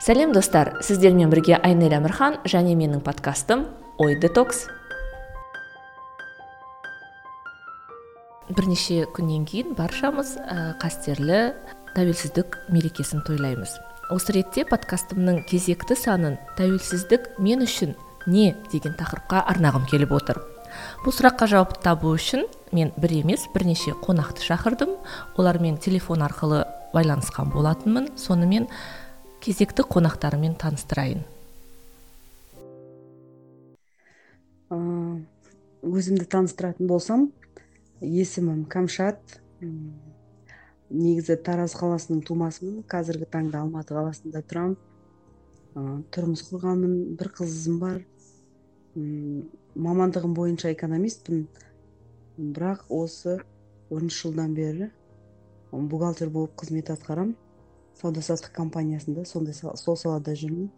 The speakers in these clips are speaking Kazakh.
сәлем достар. Сіздермен бірге айнель әмірхан және менің подкастым ой детокс. Бірнеше күннен кейін баршамыз ә, қастерлі тәуелсіздік мерекесін тойлаймыз. Осы ретте подкастымның кезекті санын тәуелсіздік мен үшін не? деген тақырыпқа арнағым келіп отыр. Бұл сұраққа жауап табу үшін мен бір емес бірнеше қонақты шақырдым. Олармен телефон арқылы байланысқан болатынмын. Сонымен кезекті қонақтарымен таныстырайын. Өзімді таныстыратын болсам есімім камшат. Негізі тараз қаласының тумасымын. Қазіргі таңда алматы қаласында тұрамын тұрмыс құрғанмын. Бір қызым бар. Мамандығым бойынша экономистпін. Бірақ осы он үш жылдан бері бухгалтер болып қызмет атқарамын сауда саттық компаниясында сондай сол салада жүрмін.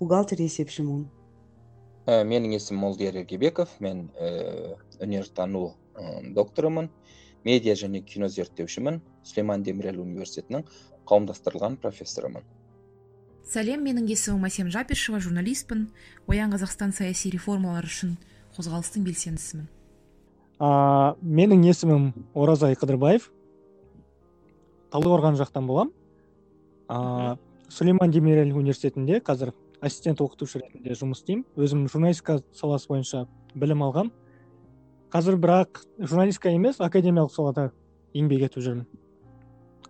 Бухгалтер есепшімін ә, менің есімім молдияр ергебеков мен ә, өнертану ә, докторымын. Медиа және кино зерттеушімін. Сүлейман демирел университетінің қауымдастырылған профессорымын. Сәлем менің есімім әсем жапишева журналистпін. Оян қазақстан саяси реформалар үшін қозғалыстың белсендісімін. А, менің есімім оразай қыдырбаев. Талдықорған жақтан боламын а, сүлейман демирел университетінде қазір ассистент оқытушы ретінде жұмыс істеймін. Өзім журналистика саласы бойынша білім алғам. Қазір бірақ журналистика емес академиялық салада еңбек етіп жүрмін.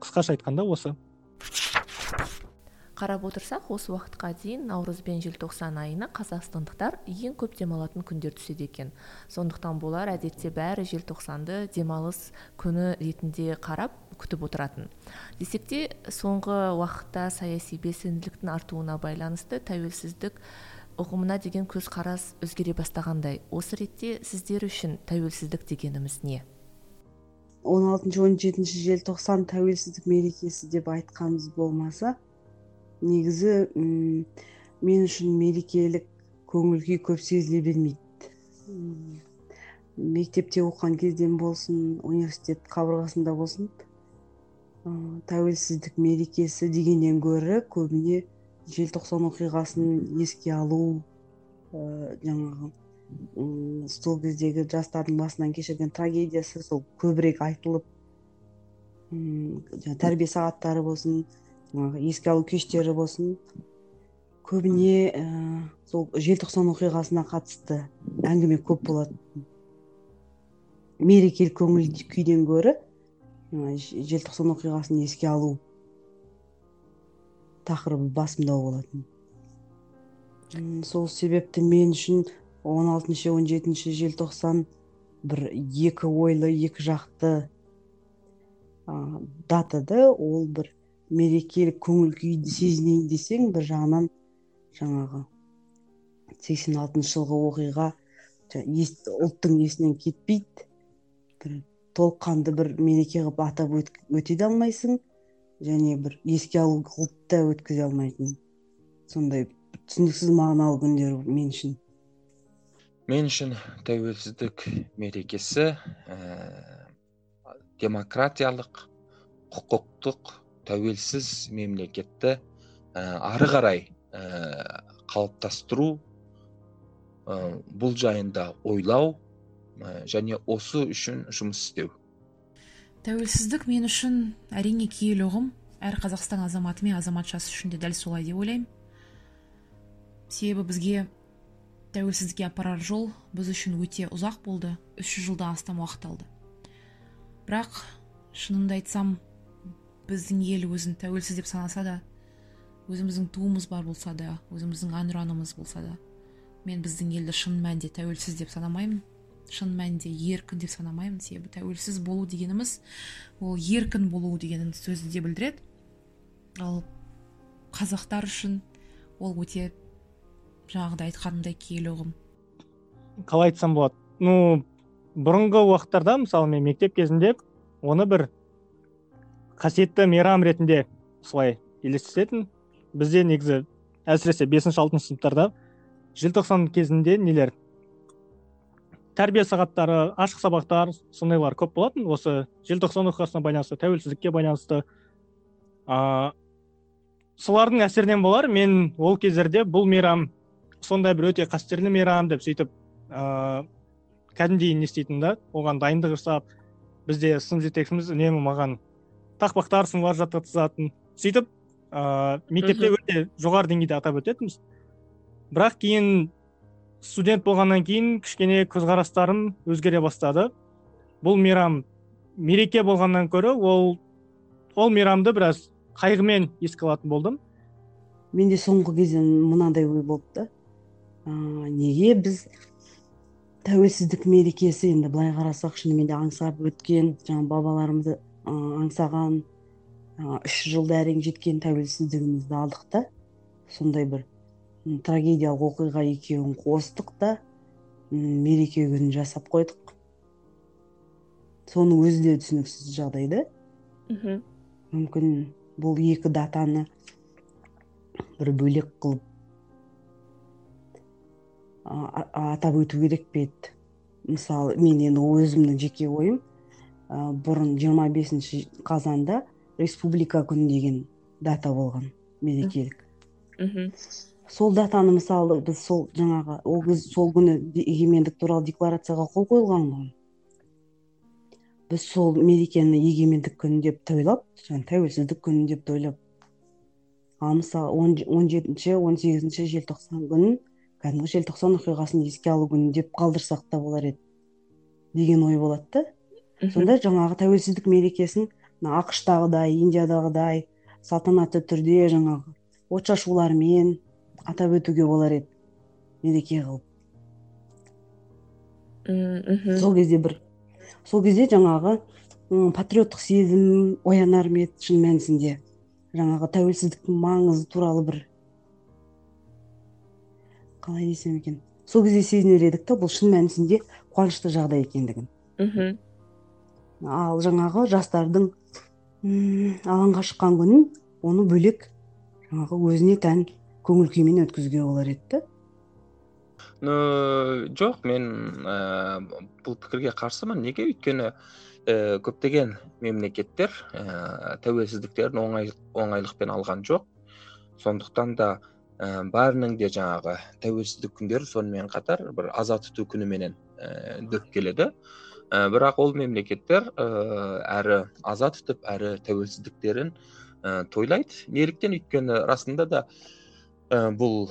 Қысқаша айтқанда осы. Қарап отырсақ осы уақытқа дейін наурыз бен желтоқсан айына қазақстандықтар ең көп демалатын күндер түседі екен. Сондықтан болар әдетте бәрі желтоқсанды демалыс күні ретінде қарап күтіп отыратын. Десек те соңғы уақытта саяси белсенділіктің артуына байланысты тәуелсіздік ұғымына деген көзқарас өзгере бастағандай. Осы ретте сіздер үшін тәуелсіздік дегеніміз не? Он алтыншы он жетінші желтоқсан тәуелсіздік мерекесі деп айтқанымыз болмаса негізі мен үшін мерекелік көңіл күй көп сезіле бермейді. Мектепте оқыған кезден болсын университет қабырғасында болсын тәуелсіздік мерекесі дегеннен гөрі көбіне желтоқсан оқиғасын еске алу ә, жаңағы сол кездегі жастардың басынан кешірген трагедиясы сол көбірек айтылып тәрбие сағаттары болсын жаңағы еске алу кештері болсын. Көбіне ә, сол желтоқсан оқиғасына қатысты әңгіме көп болады мерекелік көңіл күйден гөрі желтоқсан оқиғасын еске алу тақырыбы басымдау болатын. Сол себепті мен үшін 16 он жетінші желтоқсан бір екі ойлы екі жақты ә, датада ол бір мерекелік көңіл күйді сезінейін десең бір жағынан жаңағы сексен алтыншы жылғы оқиға ұлттың есінен кетпейді. Бір толыққанды бір мереке қылып атап өте де алмайсың және бір еске алу қылып та өткізе алмайтын. Сондай түсініксіз мағыналы күндер мен үшін. Мен үшін тәуелсіздік мерекесі ә, демократиялық құқықтық тәуелсіз мемлекетті ә, ары қарай ә, қалыптастыру ә, бұл жайында ойлау ә, және осы үшін жұмыс істеу. Тәуелсіздік мен үшін әрине киелі ұғым әр қазақстан азаматы мен азаматшасы үшін де дәл солай деп ойлаймын. Себебі бізге тәуелсіздікке апарар жол біз үшін өте ұзақ болды үш жылдан астам уақыт алды. Бірақ шынымды айтсам біздің ел өзін тәуелсіз деп санаса да өзіміздің туымыз бар болса да өзіміздің әнұранымыз болса да мен біздің елді шын мәнінде тәуелсіз деп санамаймын. Шын мәнінде еркін деп санамаймын. Себебі тәуелсіз болу дегеніміз ол еркін болу деген сөзді де білдіреді. Ал қазақтар үшін ол өте жаңағыдай айтқанымдай киелі ұғым. Қалай айтсам болады? Ну бұрынғы уақыттарда мысалы мен мектеп кезінде оны бір қасиетті мейрам ретінде солай елестететін. Бізде негізі әсіресе бесінші алтыншы сыныптарда желтоқсан кезінде нелер? Тәрбие сағаттары ашық сабақтар сондайлар көп болатын. Осы желтоқсан оқиғасына байланысты тәуелсіздікке байланысты. А, солардың әсерінен болар. Мен ол кездерде бұл мейрам сондай бір өте қастерлі мейрам деп сөйтіп ыыы кәдімгідей не істейтін да оған дайындық жасап бізде сынып жетекшіміз үнемі маған тақпақтар сынулар жаттатқызатын сөйтіп ыыы мектепте өте жоғары деңгейде атап өтетінбіз. Бірақ кейін студент болғаннан кейін кішкене көзқарастарым өзгере бастады. Бұл мейрам мереке болғаннан көрі ол ол мейрамды біраз қайғымен еске алатын болдым. Менде соңғы кезде мынандай ой болды да. Неге біз тәуелсіздік мерекесі енді былай қарасақ шынымен де аңсап өткен жаңа бабаларымызды аңсаған үш жылда әрең жеткен тәуелсіздігімізді алдық та. Сондай бір трагедиялық оқиға екеуін қостық та мереке күнін жасап қойдық. Соның өзі де түсініксіз жағдай да мүмкін бұл екі датаны бір бөлек қылып атап өту керек пе еді? Мысалы мен енді өзімнің жеке ойым. Бұрын 25 бесінші қазанда республика күні деген дата болған мерекелік. Мхм. Сол датаны мысалы біз сол жаңағы ол кез сол күні егемендік туралы декларацияға қол қойылған ғой. Біз сол мерекені егемендік күні деп тойлап тәуелсіздік күні деп тойлап ал мысалы он жетінші он сегізінші желтоқсан күнін кәдімгі желтоқсан оқиғасын еске алу күні деп қалдырсақ та болар еді деген ой болады да. Сонда жаңағы тәуелсіздік мерекесін мына ақш тағыдай индиядағыдай салтанатты түрде жаңағы отшашулармен атап өтуге болар еді мереке қылып. Мхм сол кезде бір сол кезде жаңағы патриоттық сезім оянар ма еді шын мәнісінде. Жаңағы тәуелсіздіктің маңызы туралы бір. Қалай десем екен? Сол кезде сезінер едік та бұл шын мәнісінде қуанышты жағдай екендігін. Мхм. Ал жаңағы жастардың алаңға шыққан күнін оны бөлек жаңағы өзіне тән көңіл күймен өткізуге болар еді да жоқ мен ә, бұл пікірге қарсымын. Неге? Өйткені ә, көптеген мемлекеттер ә, тәуелсіздіктерін оңай оңайлықпен алған жоқ. Сондықтан да ә, бәрінің де жаңағы тәуелсіздік күндері сонымен қатар бір аза тұту күніменен ә, дөп келеді. Ә, бірақ ол мемлекеттер ә, әрі аза тұтып әрі тәуелсіздіктерін ә, тойлайды. Неліктен өйткені расында да ә, бұл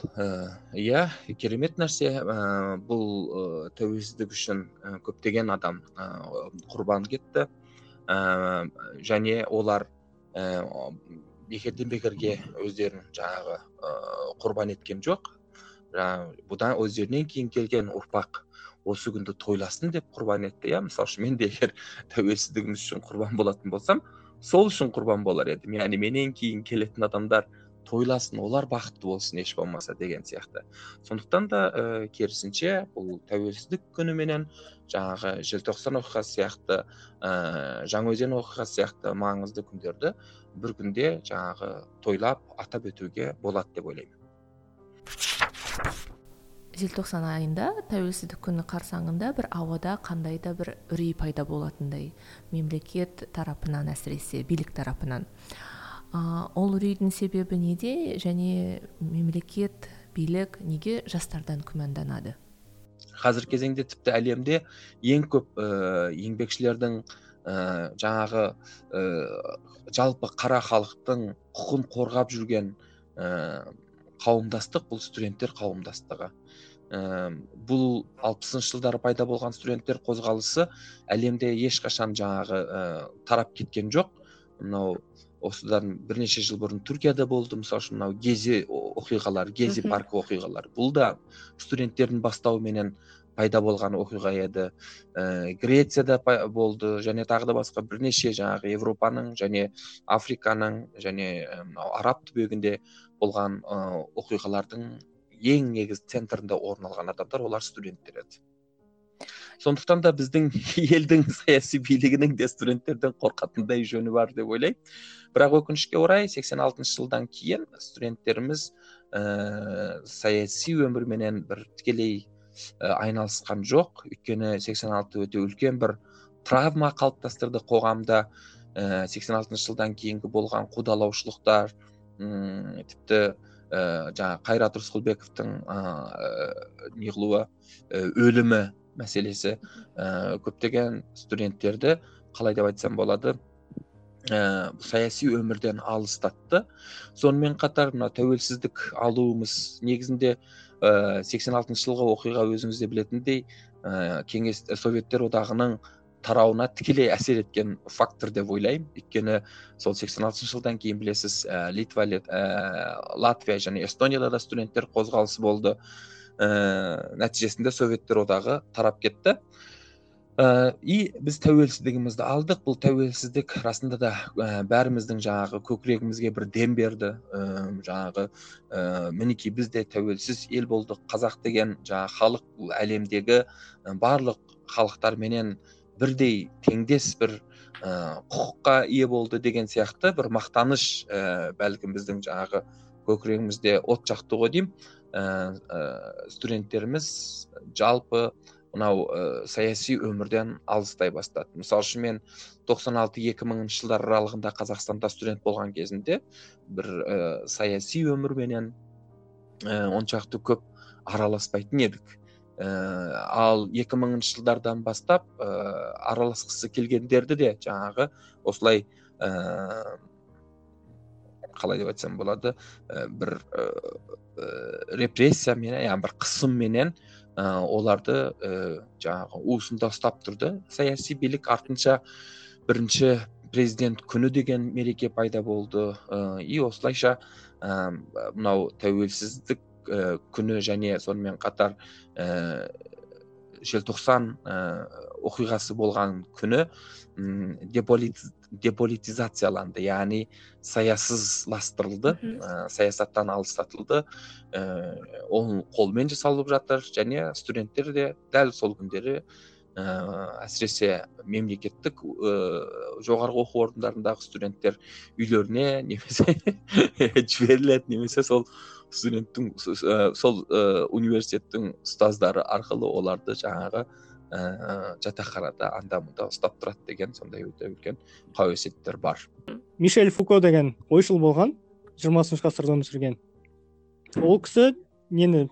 иә керемет нәрсе. Ә, бұл ә, тәуелсіздік үшін көптеген адам құрбан кетті. Және олар бекерден бекерге өздерін жаңағы құрбан еткен жоқ. Жаңағы бұдан өздерінен кейін келген ұрпақ осы күнді тойласын деп құрбан етті. Иә мысалы үшін мен де егер тәуелсіздігіміз үшін құрбан болатын болсам сол үшін құрбан болар едім. Яғни менен кейін келетін адамдар тойласын олар бақытты болсын еш болмаса деген сияқты. Сондықтан да ә, керісінше бұл тәуелсіздік күніменен жаңағы желтоқсан оқиғасы сияқты ә, жаңаөзен оқиғасы сияқты маңызды күндерді бір күнде жаңағы тойлап атап өтуге болады деп ойлаймын. Желтоқсан айында тәуелсіздік күні қарсаңында бір ауада қандай да бір үрей пайда болатындай мемлекет тарапынан әсіресе билік тарапынан. Ол үрейдің себебі неде және мемлекет билік неге жастардан күмәнданады? Қазіргі кезеңде тіпті әлемде ең көп ә, еңбекшілердің ә, жаңағы ә, жалпы қара халықтың құқын қорғап жүрген ә, қауымдастық бұл студенттер қауымдастығы. Ә, бұл алпысыншы жылдары пайда болған студенттер қозғалысы әлемде ешқашан жаңағы ә, тарап кеткен жоқ. Мынау осыдан бірнеше жыл бұрын түркияда болды. Мысалы үшін мынау гези оқиғалары гези паркі оқиғалары бұл да студенттердің бастауыменен пайда болған оқиға еді. Ә, грецияда болды және тағы да басқа бірнеше жаңағы европаның және африканың және мынау араб түбегінде болған ә, оқиғалардың ең негізгі центрінде орын алған адамдар олар студенттер еді. Сондықтан да біздің елдің саяси билігінің де студенттерден қорқатындай жөні бар деп ойлаймын. Бірақ өкінішке орай 86 жылдан кейін студенттеріміз ә, саяси өмірменен бір тікелей ә, айналысқан жоқ. Өйткені 86 өте үлкен бір травма қалыптастырды қоғамда. Ә, 86 жылдан кейінгі болған қудалаушылықтар тіпті ә, жаңағы қайрат рысқұлбековтың ә, не қылуы өлімі мәселесі ә, көптеген студенттерді қалай деп айтсам болады ә, саяси өмірден алыстатты. Сонымен қатар мына тәуелсіздік алуымыз негізінде сексен алтыншы жылғы оқиға өзіңіз де білетіндей ә, кеңес советтер одағының тарауына тікелей әсер еткен фактор деп ойлаймын. Өйткені сол сексен алтыншы жылдан кейін білесіз ә, литва ә, латвия және эстонияда да студенттер қозғалысы болды. Ә, нәтижесінде советтер одағы тарап кетті. Ә, и біз тәуелсіздігімізді алдық. Бұл тәуелсіздік расында да ә, бәріміздің жаңағы көкірегімізге бір дем берді. Ә, жаңағы ә, мінекей біз де тәуелсіз ел болдық. Қазақ деген жаңағы халық бұл әлемдегі барлық халықтарменен бірдей теңдес бір ә, құқыққа ие болды деген сияқты бір мақтаныш ә, бәлкім біздің жаңағы көкірегімізде от жақты ғой деймін. Ә, студенттеріміз жалпы мынау ә, саяси өмірден алыстай бастады. Мысалы үшін мен 96 екі мыңыншы жылдар аралығында қазақстанда студент болған кезінде бір ә, саяси өмірменен ә, оншақты көп араласпайтын едік. Ә, ал 2000 жылдардан бастап ә, араласқысы келгендерді де жаңағы осылай ә, қалай деп айтсам болады ә, бір ә, репрессиямен яғни бір қысымменен ә, оларды ә, жаңағы уысында ұстап тұрды. Саяси билік артынша бірінші президент күні деген мереке пайда болды. Ә, и осылайша ә, мынау тәуелсіздік ә, күні және сонымен қатар ә, желтоқсан ә, оқиғасы болған күні деполитизацияланды яғни саясызластырылды ә, саясаттан алыстатылды. Ә, ол қолмен жасалып жатыр және студенттер де дәл сол күндері ә, әсіресе мемлекеттік ә, жоғарғы оқу орындарындағы студенттер үйлеріне немесе жіберіледі немесе сол студенттің сол университеттің ұстаздары арқылы оларды жаңағы ә, жатақханада анда мында ұстап тұрады деген сондай өте үлкен қауесеттер бар. Мишель фуко деген ойшыл болған жиырмасыншы ғасырда өмір сүрген ол кісі нені?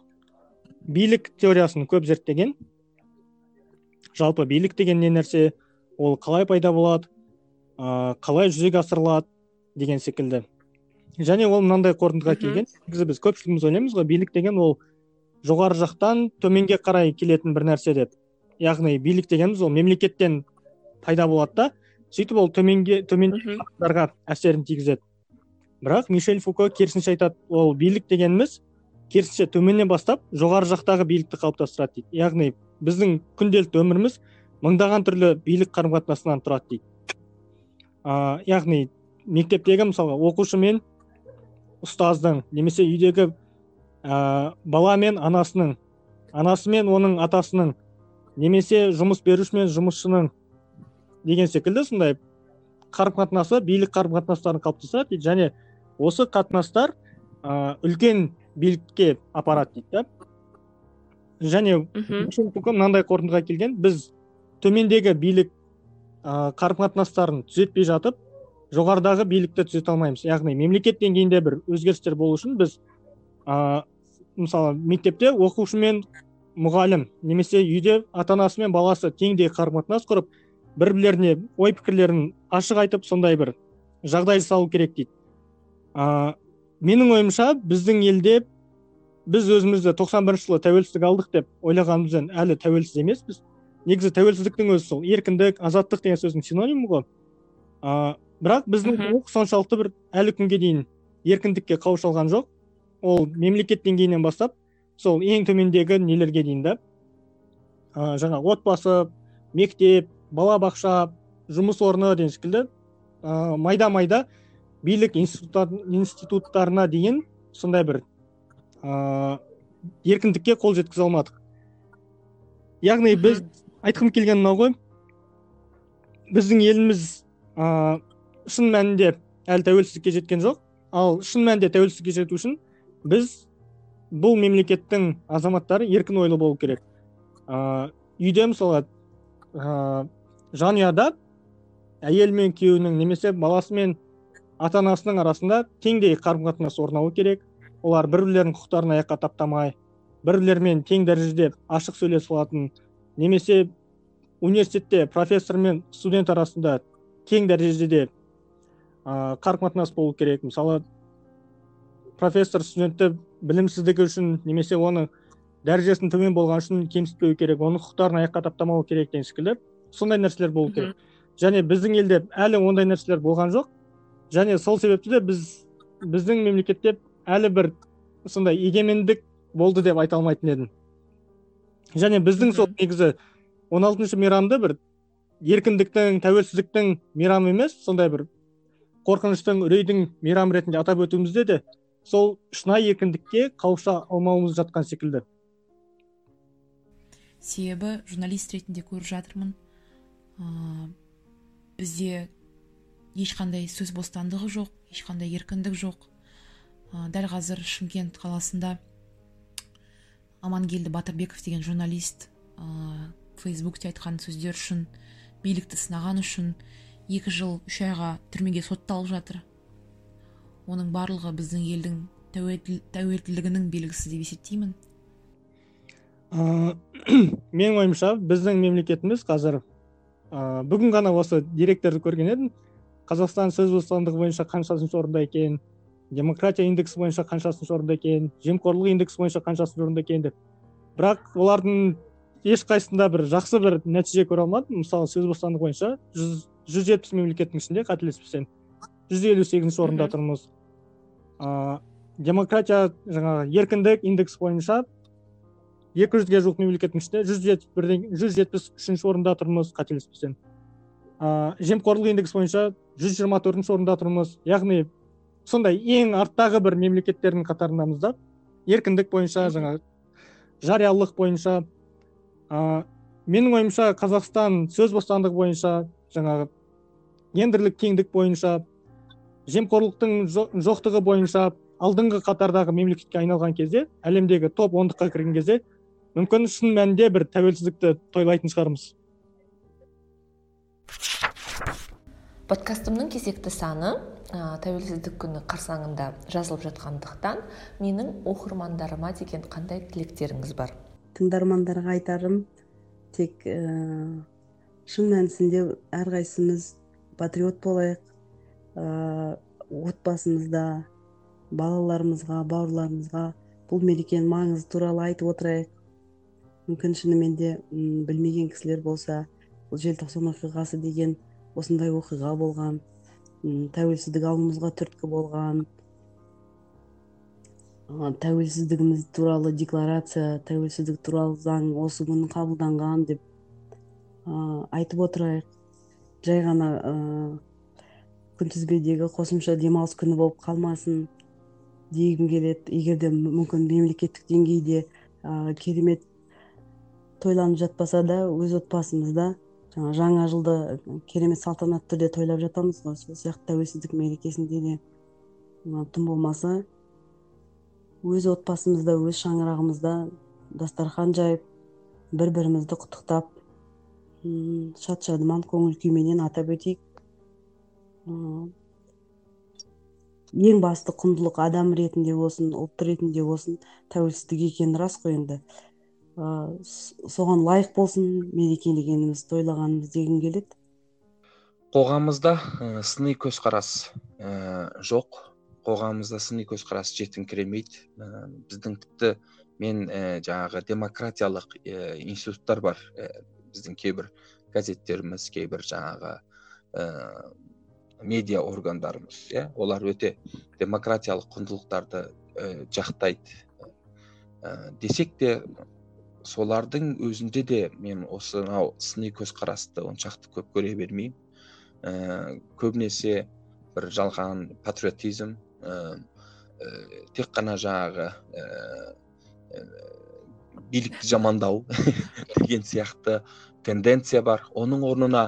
Билік теориясын көп зерттеген. Жалпы билік деген не нәрсе? Ол қалай пайда болады? Ә, қалай жүзеге асырылады? деген секілді. Және ол мынандай қорытындыға келген. Негізі біз көпшілігіміз ойлаймыз ғой билік деген ол жоғары жақтан төменге қарай келетін бір нәрсе деп. Яғни билік дегеніміз ол мемлекеттен пайда болады да. Сөйтіп ол төменге төмен әсерін тигізеді. Бірақ мишель фуко керісінше айтады ол билік дегеніміз керісінше төменнен бастап жоғары жақтағы билікті қалыптастырады дейді. Яғни біздің күнделікті өміріміз мыңдаған түрлі билік қарым қатынасынан тұрады дейді. Ә, яғни мектептегі мысалға оқушы мен ұстаздың немесе үйдегі ә, бала мен анасының анасы мен оның атасының немесе жұмыс беруші мен жұмысшының деген секілді сондай қарым қатынасы билік қарым қатынастарын қалыптастырады дейді және осы қатынастар ә, үлкен билікке апарады дейді да. Және мынандай қорытындыға келген біз төмендегі билік ә, қарым қатынастарын түзетпей жатып жоғарыдағы билікті түзете алмаймыз. Яғни мемлекет деңгейінде бір өзгерістер болу үшін біз ә, мысалы мектепте оқушы мен мұғалім немесе үйде ата анасы мен баласы теңдей қарым қатынас құрып бір бірлеріне ой пікірлерін ашық айтып сондай бір жағдай жасалу керек дейді. Ә, менің ойымша біздің елде біз өзімізді 91 жылы тәуелсіздік алдық деп ойлағанымызбен әлі тәуелсіз емеспіз. Негізі тәуелсіздіктің өзі сол. Еркіндік азаттық деген сөздің синонимі ғой. Бірақ біздің құқық соншалықты бір әлі күнге дейін еркіндікке қауыша алған жоқ. Ол мемлекет деңгейінен бастап сол ең төмендегі нелерге дейін да. Ә, жаңа отбасы мектеп балабақша жұмыс орны деген секілді ә, майда майда билік институттарына дейін сондай бір ә, еркіндікке қол жеткізе алмадық. Яғни біз айтқым келгені мынау ғой. Біздің еліміз ә, шын мәнінде әлі тәуелсіздікке жеткен жоқ. Ал шын мәнінде тәуелсіздікке жету үшін біз бұл мемлекеттің азаматтары еркін ойлы болу керек. Ә, үйде мысалы ә, жанұяда әйел мен күйеуінің немесе баласы мен ата анасының арасында теңдей қарым қатынас орнауы керек. Олар бір бірлерінің құқықтарын аяққа таптамай бір бірлерімен тең дәрежеде ашық сөйлесе алатын немесе университетте профессор мен студент арасында тең дәрежеде ә, қарым қатынас болу керек. Мысалы профессор студентті білімсіздігі үшін немесе оның дәрежесінің төмен болған үшін кемсітпеу керек оның құқықтарын аяққа таптамау керек деген секілді. Сондай нәрселер болу керек. Және біздің елде әлі ондай нәрселер болған жоқ. Және сол себепті де біз біздің мемлекетте әлі бір сондай егемендік болды деп айта алмайтын едім. Және біздің сол негізі 16 алтыншы мейрамды бір еркіндіктің тәуелсіздіктің мейрамы емес сондай бір қорқыныштың үрейдің мейрамы ретінде атап өтуімізде де сол шынайы еркіндікке қауыша алмауымыз жатқан секілді. Себебі журналист ретінде көріп жатырмын. Ә, бізде ешқандай сөз бостандығы жоқ ешқандай еркіндік жоқ. Ә, дәл қазір шымкент қаласында амангелді батырбеков деген журналист ә, фейсбукте айтқан сөздер үшін билікті сынаған үшін екі жыл үш айға түрмеге сотталып жатыр. Оның барлығы біздің елдің тәуелділігінің белгісі деп есептеймін. Ә, менің ойымша біздің мемлекетіміз қазір ә, бүгін ғана осы деректерді көрген едім. Қазақстан сөз бостандығы бойынша қаншасыншы орында екен демократия индексі бойынша қаншасыншы орында екен жемқорлық индексі бойынша қаншасыншы орында екен деп. Бірақ олардың ешқайсысында бір жақсы бір нәтиже көре алмадым. Мысалы сөз бостандығы бойынша жүз жүз жетпіс мемлекеттің ішінде қателеспесем жүз елу сегізінші орында тұрмыз ә, демократия жаңағы еркіндік индексі бойынша екі жүзге жуық мемлекеттің ішінде жүз жетпіс бірден жүз жетпіс үшінші орында тұрмыз қателеспесем ә, жемқорлық индексі бойынша жүз жиырма төртінші орында тұрмыз яғни сондай ең арттағы бір мемлекеттердің қатарындамыз да еркіндік бойынша жаңа жариялылық бойынша ә, менің ойымша қазақстан сөз бостандығы бойынша жаңағы гендерлік теңдік бойынша жемқорлықтың жоқтығы бойынша алдыңғы қатардағы мемлекетке айналған кезде әлемдегі топ ондыққа кірген кезде мүмкін шын мәнінде бір тәуелсіздікті тойлайтын шығармыз. Подкастымның кезекті саны ә, тәуелсіздік күні қарсаңында жазылып жатқандықтан менің оқырмандарыма деген қандай тілектеріңіз бар? Тыңдармандарға айтарым тек ә, шын мәнісінде әрқайсымыз патриот болайық. Ә, отбасымызда балаларымызға бауырларымызға бұл мерекенің маңызы туралы айтып отырайық. Мүмкін шынымен де білмеген кісілер болса бұл желтоқсан оқиғасы деген осындай оқиға болған тәуелсіздік алуымызға түрткі болған тәуелсіздігіміз туралы декларация тәуелсіздік туралы заң осы күні қабылданған деп айтып отырайық. Жай ғана күнтізбедегі қосымша демалыс күні болып қалмасын дегім келеді. Егер де мүмкін мемлекеттік деңгейде ә, керемет тойланып жатпаса да өз отбасымызда жаңа жаңа жылды керемет салтанатты түрде тойлап жатамыз ғой. Сол сияқты тәуелсіздік мерекесінде де тым болмаса өз отбасымызда өз шаңырағымызда дастархан жайып бір бірімізді құттықтап шат шадыман көңіл күйменен атап өтейік ең басты құндылық адам ретінде болсын ұлт ретінде болсын тәуелсіздік екені рас қой енді соған лайық болсын мерекелегеніміз тойлағанымыз дегім келеді қоғамымызда ә, сыни көзқарас ә, жоқ қоғамымызда сыни көзқарас жетіңкіремейді ә, біздің тіпті мен ә, жаңағы демократиялық ә, институттар бар ә, біздің кейбір газеттеріміз кейбір жаңағы ә, медиа органдарымыз иә олар өте демократиялық құндылықтарды ә, жақтайды. Ә, десек те солардың өзінде де мен осынау сыни көзқарасты оншақты көп көре бермеймін. Ә, көбінесе бір жалған патриотизм ә, тек қана жаңағы ә, билікті жамандау деген сияқты тенденция бар. Оның орнына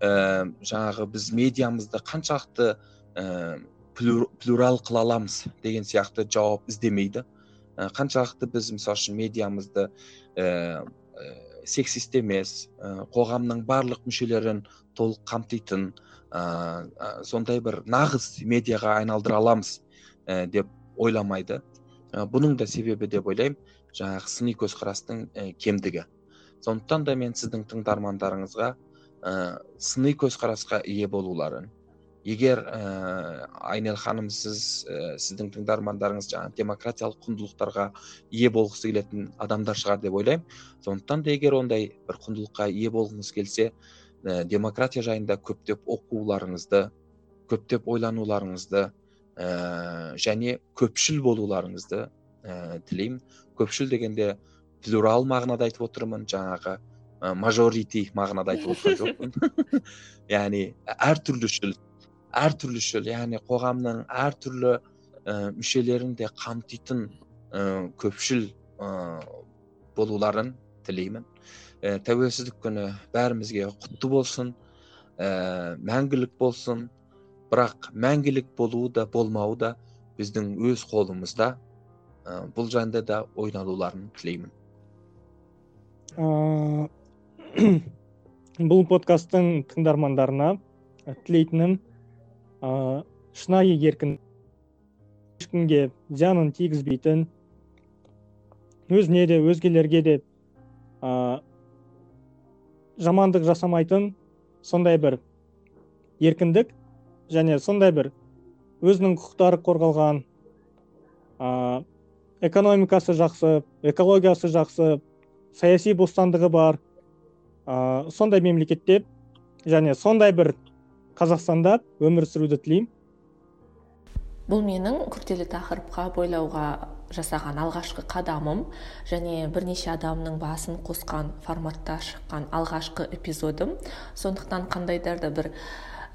ә, жаңағы біз медиамызды қаншалықты ә, плюрал қыла аламыз деген сияқты жауап іздемейді. Қаншалықты біз мысалы үшін медиамызды ә, сексист емес ә, қоғамның барлық мүшелерін толық қамтитын ә, сондай бір нағыз медиаға айналдыра аламыз ә, деп ойламайды. Ә, бұның да себебі деп ойлаймын. Жаңағы сыни көзқарастың ә, кемдігі. Сондықтан да мен сіздің тыңдармандарыңызға ә, сыни көзқарасқа ие болуларын егер ә, айнел ханым сіз ә, сіздің тыңдармандарыңыз жаңағы демократиялық құндылықтарға ие болғысы келетін адамдар шығар деп ойлаймын. Сондықтан да егер ондай бір құндылыққа ие болғыңыз келсе ә, демократия жайында көптеп оқуларыңызды көптеп ойлануларыңызды ә, және көпшіл болуларыңызды ә, тілеймін. Көпшіл дегенде плюрал мағынада айтып отырмын жаңағы мажорити мағынада айтып отырған жоқпын. Яғни әртүрлішіл әртүрлішіл яғни қоғамның әртүрлі ә, мүшелерін де қамтитын ә, көпшіл ә, болуларын тілеймін. Ә, тәуелсіздік күні бәрімізге құтты болсын ә, мәңгілік болсын. Бірақ мәңгілік болуы да болмауы да біздің өз қолымызда. ә, бұл жайында да ойлануларын тілеймін бұл подкасттың тыңдармандарына тілейтінім ә, шынайы еркін ешкімге зиянын тигізбейтін өзіне де өзгелерге де ә, жамандық жасамайтын сондай бір еркіндік және сондай бір өзінің құқықтары қорғалған экономикасы жақсы экологиясы жақсы саяси бостандығы бар. Ә, сондай мемлекетте және сондай бір қазақстанда өмір сүруді тілеймін. Бұл менің күрделі тақырыпқа бойлауға жасаған алғашқы қадамым және бірнеше адамның басын қосқан форматта шыққан алғашқы эпизодым. Сондықтан қандайда да бір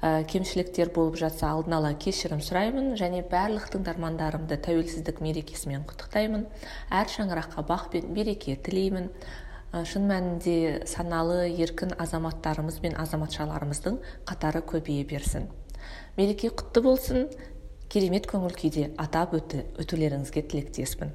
ә, кемшіліктер болып жатса алдын ала кешірім сұраймын және барлық тыңдармандарымды тәуелсіздік мерекесімен құттықтаймын. Әр шаңыраққа бақ пен береке тілеймін. Шын мәнінде саналы еркін азаматтарымыз бен азаматшаларымыздың қатары көбейе берсін. Мереке құтты болсын. Керемет көңіл күйде атап өтулеріңізге тілектеспін.